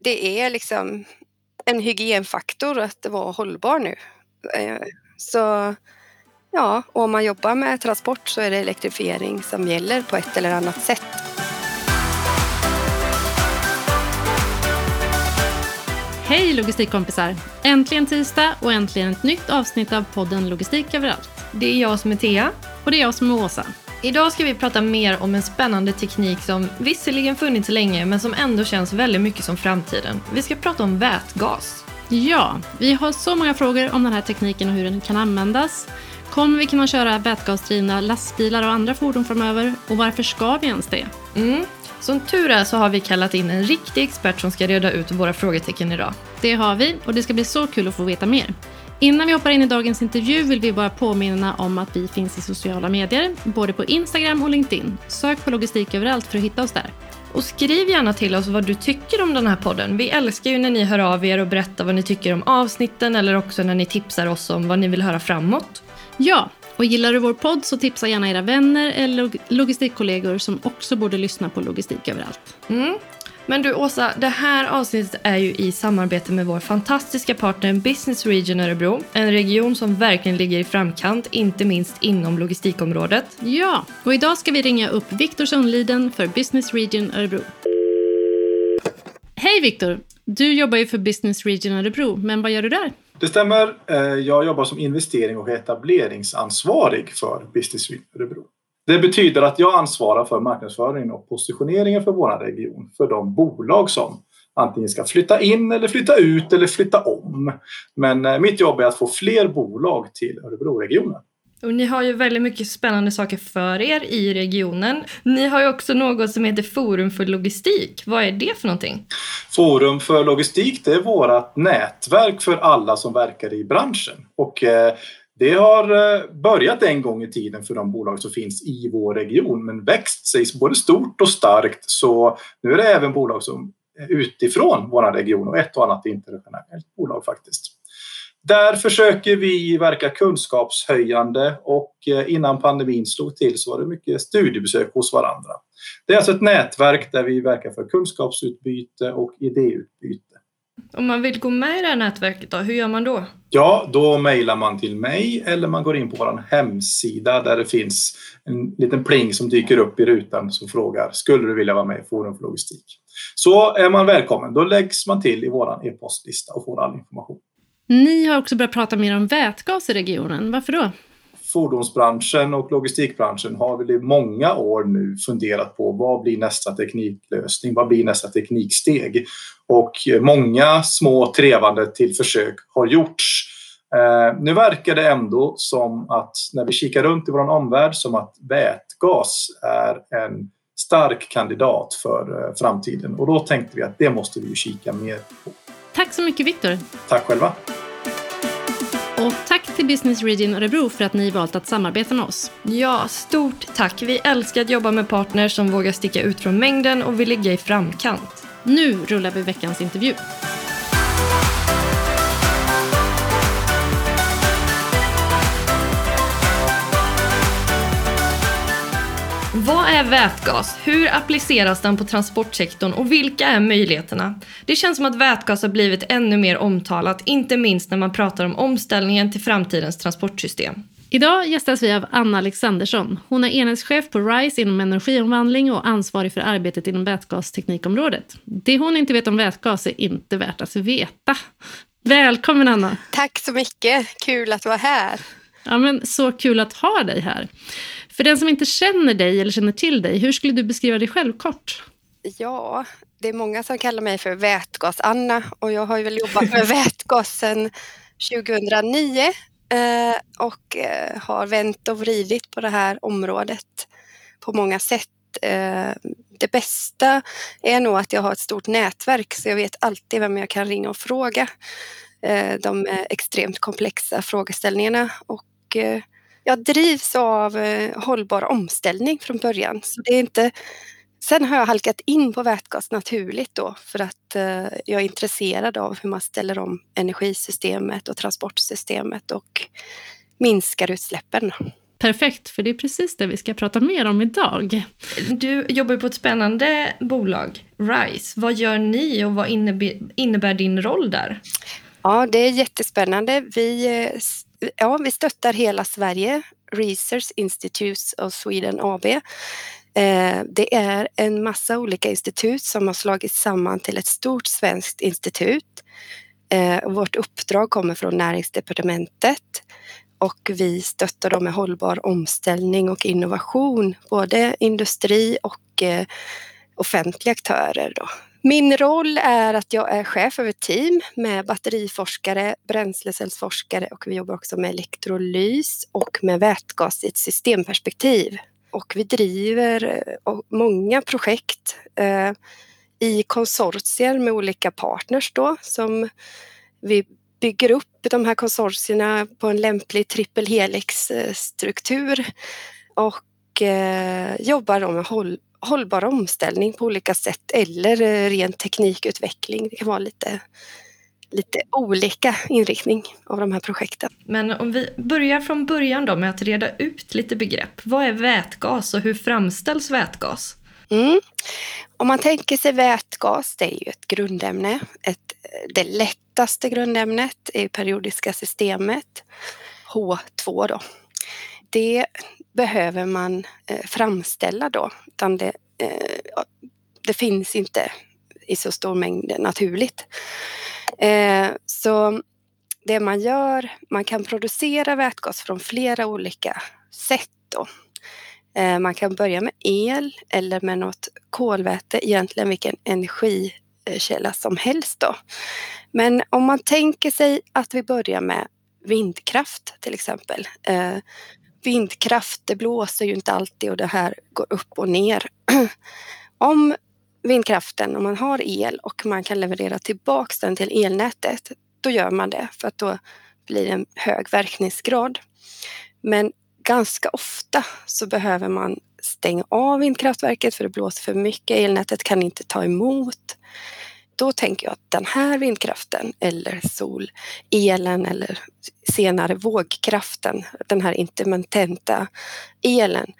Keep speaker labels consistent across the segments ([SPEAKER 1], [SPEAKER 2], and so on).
[SPEAKER 1] det är liksom en hygienfaktor att vara hållbar nu. Eh, så ja, om man jobbar med transport så är det elektrifiering som gäller på ett eller annat sätt.
[SPEAKER 2] Hej logistikkompisar! Äntligen tisdag och äntligen ett nytt avsnitt av podden Logistik överallt.
[SPEAKER 3] Det är jag som är Thea.
[SPEAKER 2] Och det är jag som är Åsa.
[SPEAKER 3] Idag ska vi prata mer om en spännande teknik som visserligen funnits länge men som ändå känns väldigt mycket som framtiden. Vi ska prata om vätgas.
[SPEAKER 2] Ja, vi har så många frågor om den här tekniken och hur den kan användas. Kommer vi kunna köra vätgasdrivna lastbilar och andra fordon framöver? Och varför ska vi ens det?
[SPEAKER 3] Mm. Som tur är så har vi kallat in en riktig expert som ska reda ut våra frågetecken idag.
[SPEAKER 2] Det har vi och det ska bli så kul att få veta mer. Innan vi hoppar in i dagens intervju vill vi bara påminna om att vi finns i sociala medier, både på Instagram och LinkedIn. Sök på logistik överallt för att hitta oss där.
[SPEAKER 3] Och skriv gärna till oss vad du tycker om den här podden. Vi älskar ju när ni hör av er och berättar vad ni tycker om avsnitten eller också när ni tipsar oss om vad ni vill höra framåt.
[SPEAKER 2] Ja, och gillar du vår podd så tipsa gärna era vänner eller logistikkollegor som också borde lyssna på Logistik överallt.
[SPEAKER 3] Mm. Men du Åsa, det här avsnittet är ju i samarbete med vår fantastiska partner Business Region Örebro. En region som verkligen ligger i framkant, inte minst inom logistikområdet.
[SPEAKER 2] Ja, och idag ska vi ringa upp Viktor Sundliden för Business Region Örebro. Hej Viktor! Du jobbar ju för Business Region Örebro, men vad gör du där?
[SPEAKER 4] Det stämmer. Eh, jag jobbar som investering och etableringsansvarig för Business Region Örebro. Det betyder att jag ansvarar för marknadsföringen och positioneringen för vår region för de bolag som antingen ska flytta in eller flytta ut eller flytta om. Men eh, mitt jobb är att få fler bolag till Örebroregionen.
[SPEAKER 3] Och ni har ju väldigt mycket spännande saker för er i regionen. Ni har ju också något som heter Forum för logistik. Vad är det för någonting?
[SPEAKER 4] Forum för logistik det är vårt nätverk för alla som verkar i branschen. Och eh, det har eh, börjat en gång i tiden för de bolag som finns i vår region men växt sig både stort och starkt så nu är det även bolag som är utifrån vår region och ett och annat internationellt bolag faktiskt. Där försöker vi verka kunskapshöjande och eh, innan pandemin slog till så var det mycket studiebesök hos varandra. Det är alltså ett nätverk där vi verkar för kunskapsutbyte och idéutbyte.
[SPEAKER 3] Om man vill gå med i det här nätverket, då, hur gör man då?
[SPEAKER 4] Ja, då mejlar man till mig eller man går in på vår hemsida där det finns en liten pling som dyker upp i rutan som frågar skulle du vilja vara med i Forum för logistik? Så är man välkommen. Då läggs man till i vår e-postlista och får all information.
[SPEAKER 2] Ni har också börjat prata mer om vätgas i regionen. Varför då?
[SPEAKER 4] Fordonsbranschen och logistikbranschen har väl i många år nu funderat på vad blir nästa tekniklösning? Vad blir nästa tekniksteg? Och många små trevande till försök har gjorts. Eh, nu verkar det ändå som att när vi kikar runt i vår omvärld som att vätgas är en stark kandidat för eh, framtiden och då tänkte vi att det måste vi kika mer på.
[SPEAKER 2] Tack så mycket Viktor.
[SPEAKER 4] Tack själva.
[SPEAKER 2] Till Business Region Örebro för att ni valt att samarbeta med oss.
[SPEAKER 3] Ja, stort tack. Vi älskar att jobba med partners som vågar sticka ut från mängden och vill ligga i framkant.
[SPEAKER 2] Nu rullar vi veckans intervju.
[SPEAKER 3] Vad är vätgas? Hur appliceras den på transportsektorn och vilka är möjligheterna? Det känns som att vätgas har blivit ännu mer omtalat, inte minst när man pratar om omställningen till framtidens transportsystem.
[SPEAKER 2] Idag gästas vi av Anna Alexandersson. Hon är enhetschef på RISE inom energiomvandling och ansvarig för arbetet inom vätgasteknikområdet. Det hon inte vet om vätgas är inte värt att veta. Välkommen Anna!
[SPEAKER 1] Tack så mycket! Kul att vara här.
[SPEAKER 2] Ja, men så kul att ha dig här. För den som inte känner dig eller känner till dig, hur skulle du beskriva dig själv kort?
[SPEAKER 1] Ja, det är många som kallar mig för Vätgas-Anna och jag har väl jobbat med vätgas sedan 2009 eh, och eh, har vänt och vridit på det här området på många sätt. Eh, det bästa är nog att jag har ett stort nätverk så jag vet alltid vem jag kan ringa och fråga de extremt komplexa frågeställningarna och jag drivs av eh, hållbar omställning från början. Så det är inte, sen har jag halkat in på vätgas naturligt då för att eh, jag är intresserad av hur man ställer om energisystemet och transportsystemet och minskar utsläppen.
[SPEAKER 2] Perfekt, för det är precis det vi ska prata mer om idag.
[SPEAKER 3] Du jobbar på ett spännande bolag, RISE. Vad gör ni och vad innebär din roll där?
[SPEAKER 1] Ja, det är jättespännande. Vi, ja, vi stöttar hela Sverige, Research Institutes of Sweden AB. Eh, det är en massa olika institut som har slagits samman till ett stort svenskt institut. Eh, vårt uppdrag kommer från Näringsdepartementet och vi stöttar dem med hållbar omställning och innovation, både industri och eh, offentliga aktörer. Då. Min roll är att jag är chef över team med batteriforskare, bränslecellsforskare och vi jobbar också med elektrolys och med vätgas i ett systemperspektiv. Och vi driver eh, många projekt eh, i konsortier med olika partners då som vi bygger upp de här konsortierna på en lämplig trippelhelix-struktur eh, och eh, jobbar då med håll, hållbar omställning på olika sätt eller eh, ren teknikutveckling. Det kan vara lite, lite olika inriktning av de här projekten.
[SPEAKER 3] Men om vi börjar från början då med att reda ut lite begrepp. Vad är vätgas och hur framställs vätgas?
[SPEAKER 1] Mm. Om man tänker sig vätgas, det är ju ett grundämne, ett, det lättaste grundämnet i periodiska systemet, H2 då. Det behöver man eh, framställa då, utan det, eh, det finns inte i så stor mängd naturligt. Eh, så det man gör, man kan producera vätgas från flera olika sätt då. Eh, man kan börja med el eller med något kolväte, egentligen vilken energikälla som helst då. Men om man tänker sig att vi börjar med vindkraft till exempel. Eh, Vindkraft, det blåser ju inte alltid och det här går upp och ner. om vindkraften, om man har el och man kan leverera tillbaks den till elnätet, då gör man det för att då blir det en hög verkningsgrad. Men ganska ofta så behöver man stänga av vindkraftverket för det blåser för mycket. Elnätet kan inte ta emot. Då tänker jag att den här vindkraften eller solelen eller senare vågkraften, den här intermittenta elen,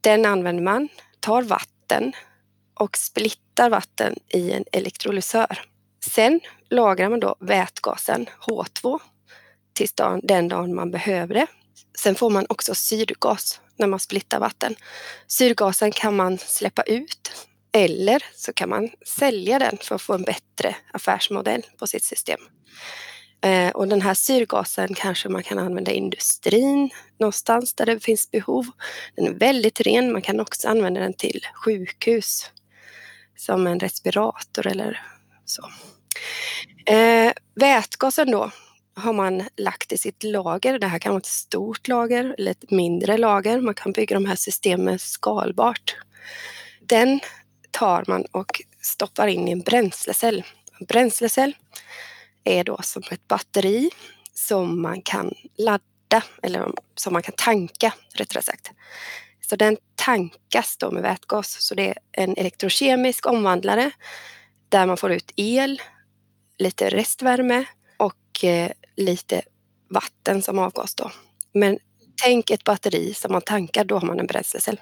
[SPEAKER 1] den använder man, tar vatten och splittar vatten i en elektrolysör. Sen lagrar man då vätgasen H2 tills den dagen man behöver det. Sen får man också syrgas när man splittar vatten. Syrgasen kan man släppa ut eller så kan man sälja den för att få en bättre affärsmodell på sitt system. Eh, och den här syrgasen kanske man kan använda i industrin någonstans där det finns behov. Den är väldigt ren. Man kan också använda den till sjukhus som en respirator eller så. Eh, vätgasen då, har man lagt i sitt lager. Det här kan vara ett stort lager eller ett mindre lager. Man kan bygga de här systemen skalbart. Den tar man och stoppar in i en bränslecell. En bränslecell är då som ett batteri som man kan ladda eller som man kan tanka rättare sagt. Så den tankas då med vätgas. Så det är en elektrokemisk omvandlare där man får ut el, lite restvärme och eh, lite vatten som avgas då. Men tänk ett batteri som man tankar, då har man en bränslecell.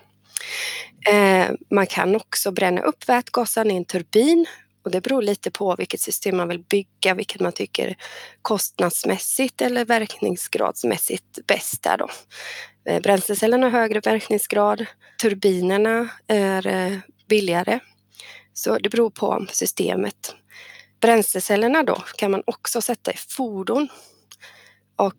[SPEAKER 1] Eh, man kan också bränna upp vätgasen i en turbin och det beror lite på vilket system man vill bygga, vilket man tycker kostnadsmässigt eller verkningsgradsmässigt bäst är då. Eh, Bränslecellen har högre verkningsgrad, turbinerna är eh, billigare. Så det beror på systemet. Bränslecellerna då kan man också sätta i fordon och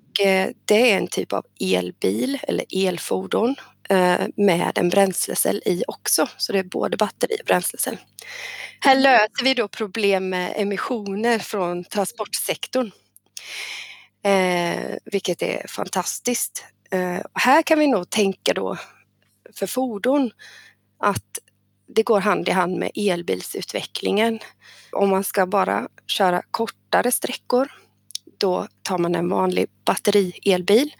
[SPEAKER 1] det är en typ av elbil eller elfordon Eh, med en bränslecell i också. Så det är både batteri och bränslecell. Här löser vi då problem med emissioner från transportsektorn. Eh, vilket är fantastiskt. Eh, här kan vi nog tänka då för fordon att det går hand i hand med elbilsutvecklingen. Om man ska bara köra kortare sträckor då tar man en vanlig batterielbil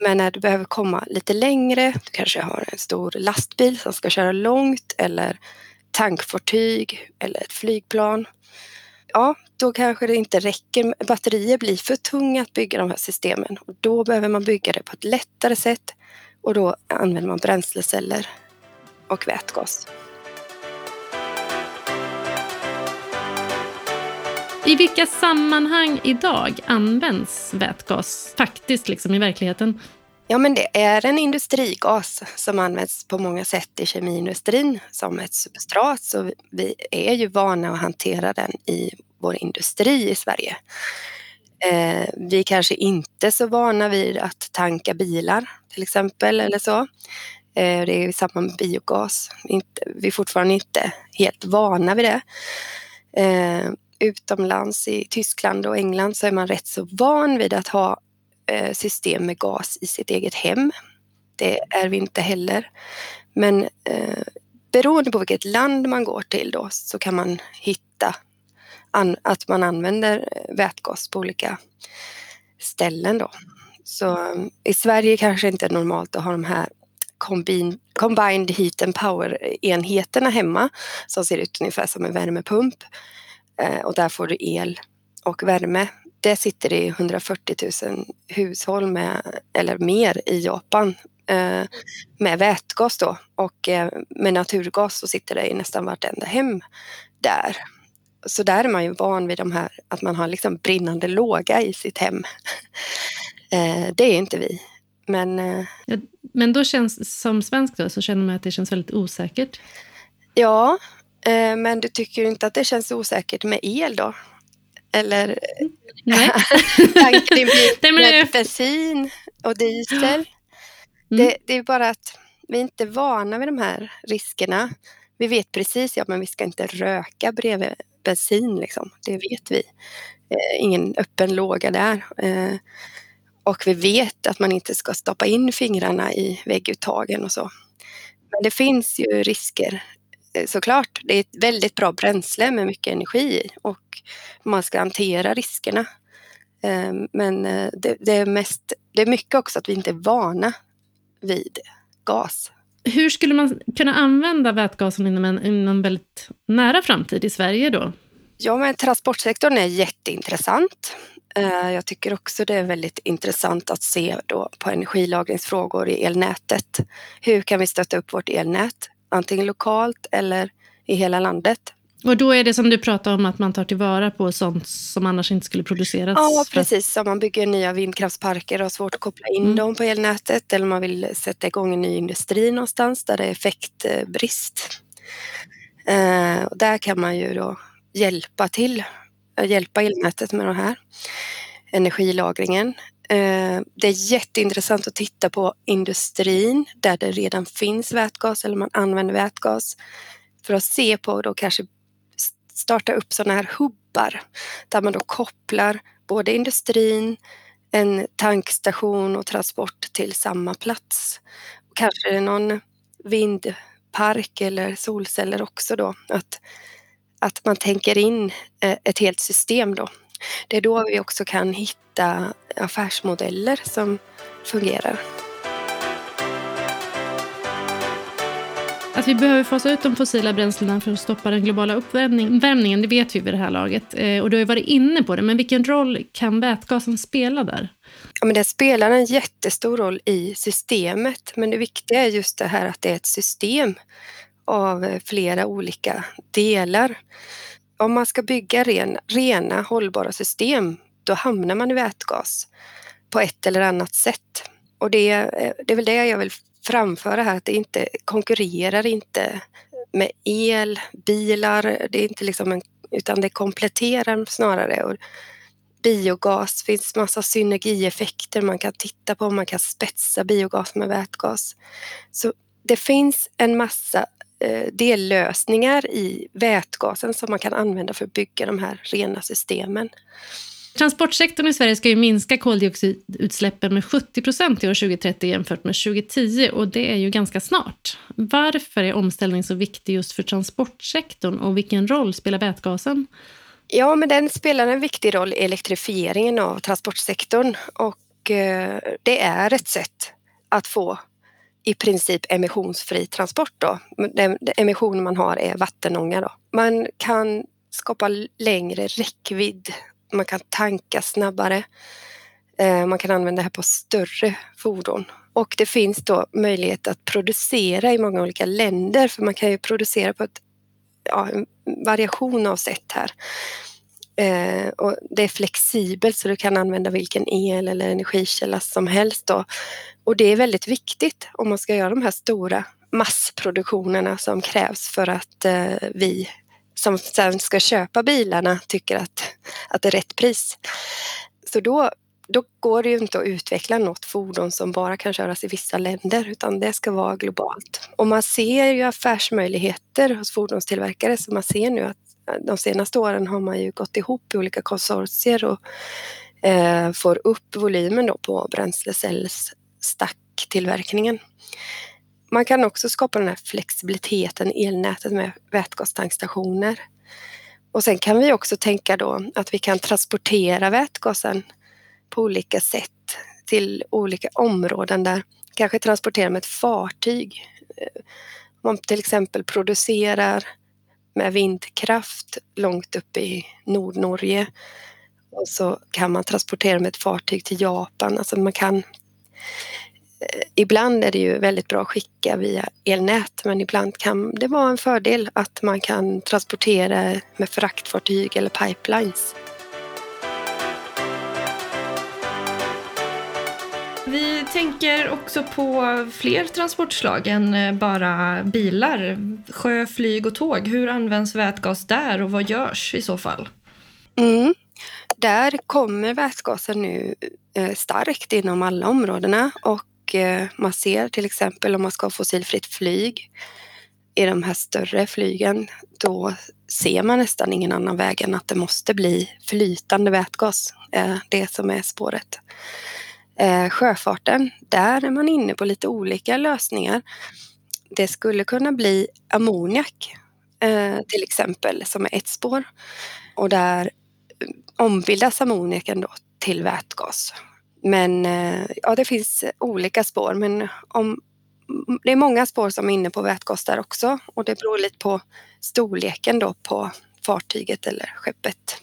[SPEAKER 1] men när du behöver komma lite längre, du kanske har en stor lastbil som ska köra långt eller tankfartyg eller ett flygplan. Ja, då kanske det inte räcker. Batterier blir för tunga att bygga de här systemen och då behöver man bygga det på ett lättare sätt Och då använder man bränsleceller och vätgas.
[SPEAKER 2] I vilka sammanhang idag används vätgas faktiskt liksom i verkligheten?
[SPEAKER 1] Ja, men det är en industrigas som används på många sätt i kemiindustrin som ett substrat. Så vi är ju vana att hantera den i vår industri i Sverige. Eh, vi är kanske inte så vana vid att tanka bilar till exempel eller så. Eh, det är samma med biogas. vi är fortfarande inte helt vana vid det. Eh, utomlands i Tyskland och England så är man rätt så van vid att ha eh, system med gas i sitt eget hem. Det är vi inte heller. Men eh, beroende på vilket land man går till då så kan man hitta an, att man använder eh, vätgas på olika ställen då. Så eh, i Sverige kanske inte är normalt att ha de här combined, combined heat and power enheterna hemma som ser ut ungefär som en värmepump. Eh, och där får du el och värme. Det sitter det 140 000 hushåll med, eller mer i Japan eh, med vätgas då och eh, med naturgas så sitter det i nästan vartenda hem där. Så där är man ju van vid de här att man har liksom brinnande låga i sitt hem. det är inte vi. Men,
[SPEAKER 2] men då känns som svensk då så känner man att det känns väldigt osäkert.
[SPEAKER 1] Ja, men du tycker inte att det känns osäkert med el då? Eller
[SPEAKER 2] Nej.
[SPEAKER 1] tankar din bil med bensin och diesel? Mm. Det, det, är bara att vi är inte vana vid de här riskerna. Vi vet precis, ja men vi ska inte röka bredvid bensin liksom. Det vet vi. Eh, ingen öppen låga där. Eh, och vi vet att man inte ska stoppa in fingrarna i vägguttagen och så. Men det finns ju risker Eh, såklart, det är ett väldigt bra bränsle med mycket energi i och man ska hantera riskerna. Ehm, men eh, det, det, är mest, det är mycket också att vi inte är vana vid gas.
[SPEAKER 2] Hur skulle man kunna använda vätgasen inom en, inom väldigt nära framtid i Sverige då?
[SPEAKER 1] Ja, men transportsektorn är jätteintressant. Eh, jag tycker också det är väldigt intressant att se då på energilagringsfrågor i elnätet. Hur kan vi stötta upp vårt elnät? Antingen lokalt eller i hela landet.
[SPEAKER 2] Och då är det som du pratar om att man tar tillvara på sånt som annars inte skulle produceras?
[SPEAKER 1] Ja, precis. Om man bygger nya vindkraftsparker och har svårt att koppla in mm. dem på elnätet eller man vill sätta igång en ny industri någonstans där det är effektbrist. Eh, och där kan man ju då hjälpa till, hjälpa elnätet med det här energilagringen. Eh, det är jätteintressant att titta på industrin där det redan finns vätgas eller man använder vätgas för att se på då kanske starta upp sådana här hubbar där man då kopplar både industrin, en tankstation och transport till samma plats. Kanske någon vindpark eller solceller också då. Att, att man tänker in eh, ett helt system då. Det är då vi också kan hitta affärsmodeller som fungerar.
[SPEAKER 2] Att vi behöver fasa ut de fossila bränslena för att stoppa den globala uppvärmningen, det vet vi vid det här laget. Eh, och du har ju varit inne på det, men vilken roll kan vätgasen spela där?
[SPEAKER 1] Ja, men det spelar en jättestor roll i systemet, men det viktiga är just det här att det är ett system av flera olika delar. Om man ska bygga ren, rena hållbara system då hamnar man i vätgas på ett eller annat sätt. Och det, eh, det är väl det jag vill framföra här, att det inte konkurrerar inte med el, bilar, det är inte liksom en, utan det kompletterar snarare. Och biogas, finns massa synergieffekter man kan titta på, man kan spetsa biogas med vätgas. Så det finns en massa dellösningar i vätgasen som man kan använda för att bygga de här rena systemen.
[SPEAKER 2] Transportsektorn i Sverige ska ju minska koldioxidutsläppen med 70 procent till år 2030 jämfört med 2010 och det är ju ganska snart. Varför är omställning så viktig just för transportsektorn och vilken roll spelar vätgasen?
[SPEAKER 1] Ja, men den spelar en viktig roll i elektrifieringen av transportsektorn och eh, det är ett sätt att få i princip emissionsfri transport. Då. Den emission man har är vattenånga. Då. Man kan skapa längre räckvidd man kan tanka snabbare. Eh, man kan använda det här på större fordon Och det finns då möjlighet att producera i många olika länder för man kan ju producera på ett, ja, en variation av sätt här. Eh, och det är flexibelt så du kan använda vilken el eller energikälla som helst. Då. Och det är väldigt viktigt om man ska göra de här stora massproduktionerna som krävs för att eh, vi som sen ska köpa bilarna tycker att, att det är rätt pris. Så då, då går det ju inte att utveckla något fordon som bara kan köras i vissa länder utan det ska vara globalt. Och man ser ju affärsmöjligheter hos fordonstillverkare så man ser nu att eh, de senaste åren har man ju gått ihop i olika konsortier och eh, får upp volymen då på stacktillverkningen. Man kan också skapa den här flexibiliteten i elnätet med vätgastankstationer. Och sen kan vi också tänka då att vi kan transportera vätgasen på olika sätt till olika områden där kanske transportera med ett fartyg. Eh, om man till exempel producerar med vindkraft långt upp i Nordnorge och så kan man transportera med ett fartyg till Japan. Alltså man kan ibland är det ju väldigt bra att skicka via elnät men ibland kan det vara en fördel att man kan transportera med fraktfartyg eller pipelines.
[SPEAKER 3] Vi tänker också på fler transportslag än eh, bara bilar. Sjö, flyg och tåg. Hur används vätgas där och vad görs i så fall?
[SPEAKER 1] Mm. Där kommer vätgasen nu eh, starkt inom alla områdena och eh, man ser till exempel om man ska ha fossilfritt flyg i de här större flygen, då ser man nästan ingen annan väg än att det måste bli flytande vätgas, eh, det som är spåret. Sjöfarten, där är man inne på lite olika lösningar. Det skulle kunna bli ammoniak till exempel, som är ett spår. Och där ombildas ammoniaken då till vätgas men eh, ja, det finns olika spår. Men om, det är många spår som är inne på vätgas där också och det beror lite på storleken då på fartyget eller skeppet.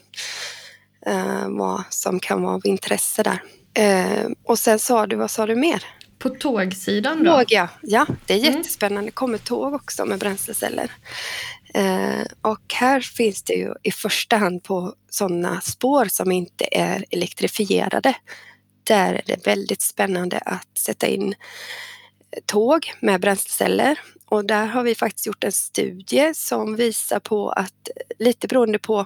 [SPEAKER 1] Eh, vad som kan vara av intresse där. Eh, och sen sa du, vad sa du mer?
[SPEAKER 3] På tågsidan då?
[SPEAKER 1] Tåg ja, ja det är mm. jättespännande. Det kommer tåg också med bränsleceller. Eh, och här finns det ju i första hand på sådana spår som inte är elektrifierade där är det väldigt spännande att sätta in tåg med bränsleceller. Och där har vi faktiskt gjort en studie som visar på att lite beroende på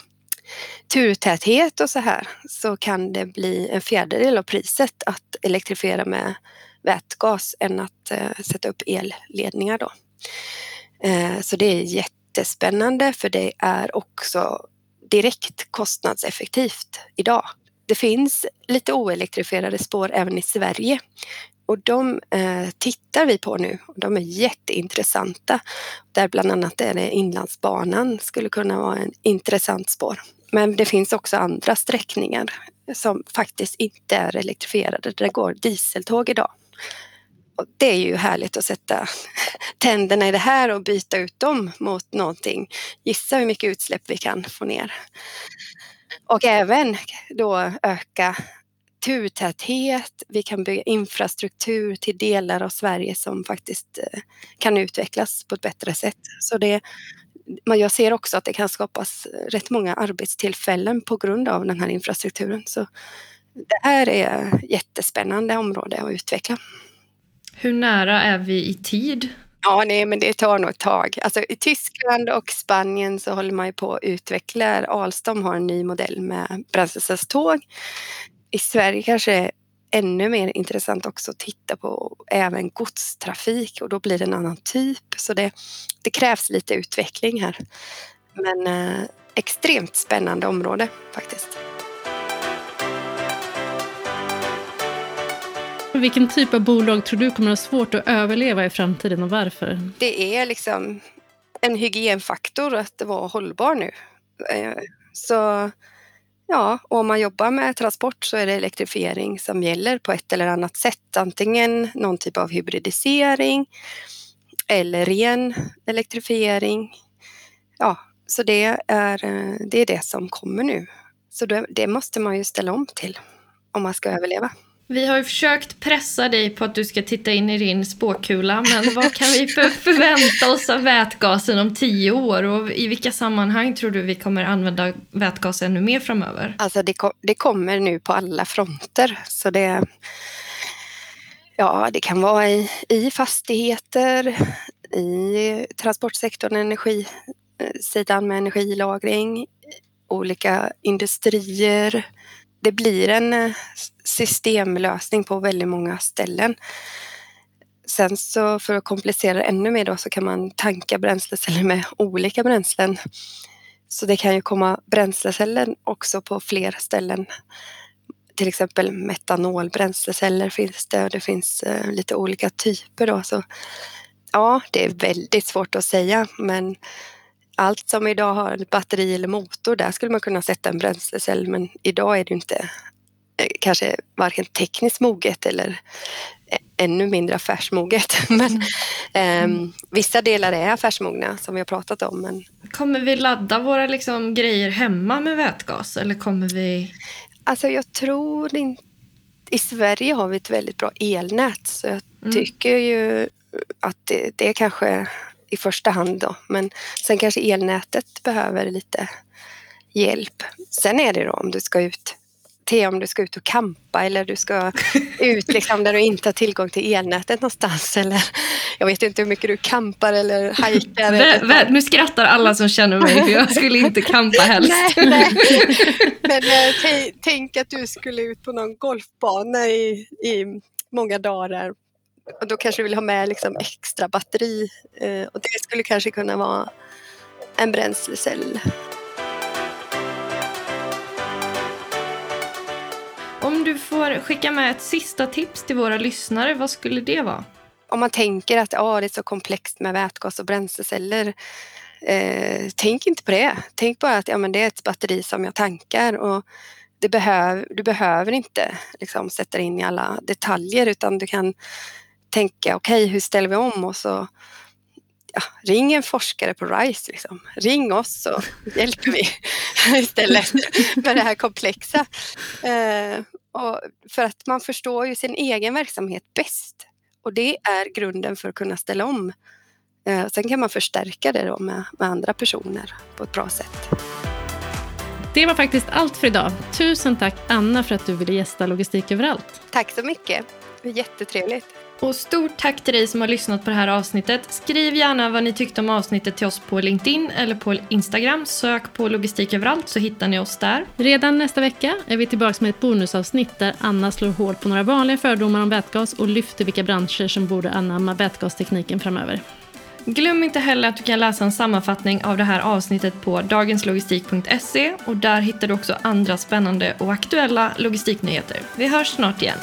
[SPEAKER 1] turtäthet och så här så kan det bli en fjärdedel av priset att elektrifiera med vätgas än att eh, sätta upp elledningar då. Eh, så det är jättespännande för det är också direkt kostnadseffektivt idag det finns lite oelektrifierade spår även i Sverige. Och de eh, tittar vi på nu. De är jätteintressanta. Där bland annat är det Inlandsbanan skulle kunna vara en intressant spår. Men det finns också andra sträckningar som faktiskt inte är elektrifierade. Det går dieseltåg idag. Och det är ju härligt att sätta tänderna i det här och byta ut dem mot någonting. Gissa hur mycket utsläpp vi kan få ner. Och även då öka turtäthet, vi kan bygga infrastruktur till delar av Sverige som faktiskt eh, kan utvecklas på ett bättre sätt. Så det, jag ser också att det kan skapas eh, rätt många arbetstillfällen på grund av den här infrastrukturen. Så det här är ett jättespännande område att utveckla.
[SPEAKER 3] Hur nära är vi i tid
[SPEAKER 1] Ja, nej, men det tar nog ett tag. Alltså, I Tyskland och Spanien så håller man ju på att utveckla. Alstom har en ny modell med bränslecellståg. I Sverige kanske är ännu mer intressant också att titta på även godstrafik och då blir det en annan typ. Så det, det krävs lite utveckling här. Men eh, extremt spännande område faktiskt.
[SPEAKER 2] Vilken typ av bolag tror du kommer att ha svårt att överleva i framtiden och varför?
[SPEAKER 1] Det är liksom en hygienfaktor att vara hållbar nu. Eh, så ja, om man jobbar med transport så är det elektrifiering som gäller på ett eller annat sätt. Antingen någon typ av hybridisering eller ren elektrifiering. Ja, så det är eh, det, är det som kommer nu. Så det, det måste man ju ställa om till om man ska överleva.
[SPEAKER 3] Vi har ju försökt pressa dig på att du ska titta in i din spåkula, men vad kan vi för förvänta oss av vätgasen om tio år och i vilka sammanhang tror du vi kommer använda vätgas ännu mer framöver?
[SPEAKER 1] Alltså det, det kommer nu på alla fronter så det Ja, det kan vara i, i fastigheter, i transportsektorn, energisidan med energilagring, olika industrier. Det blir en eh, systemlösning på väldigt många ställen. Sen så för att komplicera det ännu mer då så kan man tanka bränsleceller med olika bränslen. Så det kan ju komma bränsleceller också på flera ställen. Till exempel metanolbränsleceller finns det och det finns eh, lite olika typer då. Så ja, det är väldigt svårt att säga men allt som idag har ett batteri eller motor, där skulle man kunna sätta en bränslecell men idag är det inte eh, kanske varken tekniskt moget eller ännu mindre affärsmoget. Men eh, vissa delar är affärsmogna som vi har pratat om. Men...
[SPEAKER 3] Kommer vi ladda våra liksom, grejer hemma med vätgas eller kommer vi?
[SPEAKER 1] Alltså jag tror inte... I Sverige har vi ett väldigt bra elnät så jag mm. tycker ju att det, det kanske i första hand då. Men sen kanske elnätet behöver lite hjälp. Sen är det då om du ska ut till om du ska ut och kampa eller du ska ut liksom där du inte har tillgång till elnätet någonstans. Eller, jag vet inte hur mycket du kampar eller hajkar.
[SPEAKER 3] nu skrattar alla som känner mig för jag skulle inte kampa helst.
[SPEAKER 1] nej, nej. Men äh, tänk att du skulle ut på någon golfbana i, i många dagar och då kanske du vill ha med liksom extra batteri eh, och det skulle kanske kunna vara en bränslecell.
[SPEAKER 3] Om du får skicka med ett sista tips till våra lyssnare, vad skulle det vara?
[SPEAKER 1] Om man tänker att ah, det är så komplext med vätgas och bränsleceller. Eh, tänk inte på det. Tänk bara att ja, men det är ett batteri som jag tankar och det behöv, du behöver inte liksom, sätta in i alla detaljer utan du kan tänka okej, okay, hur ställer vi om och så ja, ring en forskare på RISE. Liksom. Ring oss så hjälper vi istället med det här komplexa. Eh, och för att man förstår ju sin egen verksamhet bäst. Och det är grunden för att kunna ställa om. Eh, sen kan man förstärka det då med, med andra personer på ett bra sätt.
[SPEAKER 2] Det var faktiskt allt för idag. Tusen tack Anna för att du ville gästa Logistik överallt.
[SPEAKER 1] Tack så mycket. Det var jättetrevligt.
[SPEAKER 3] Och stort tack till dig som har lyssnat på det här avsnittet. Skriv gärna vad ni tyckte om avsnittet till oss på LinkedIn eller på Instagram. Sök på logistik överallt så hittar ni oss där.
[SPEAKER 2] Redan nästa vecka är vi tillbaka med ett bonusavsnitt där Anna slår hål på några vanliga fördomar om vätgas och lyfter vilka branscher som borde anamma vätgastekniken framöver.
[SPEAKER 3] Glöm inte heller att du kan läsa en sammanfattning av det här avsnittet på dagenslogistik.se och där hittar du också andra spännande och aktuella logistiknyheter. Vi hörs snart igen.